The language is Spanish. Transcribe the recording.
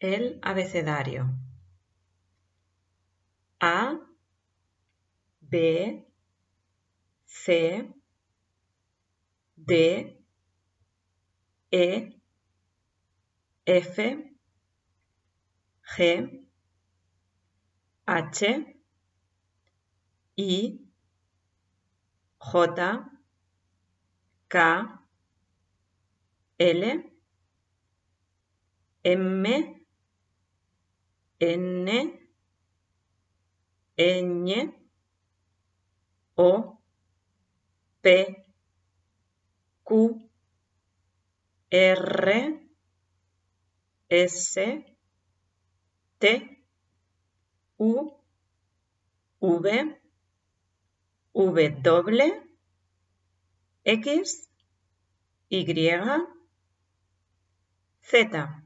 El abecedario. A, B, C, D, E, F, G, H, I, J, K, L, M, N, Ñ, O, P, Q, R, S, T, U, V, W, X, Y, Z.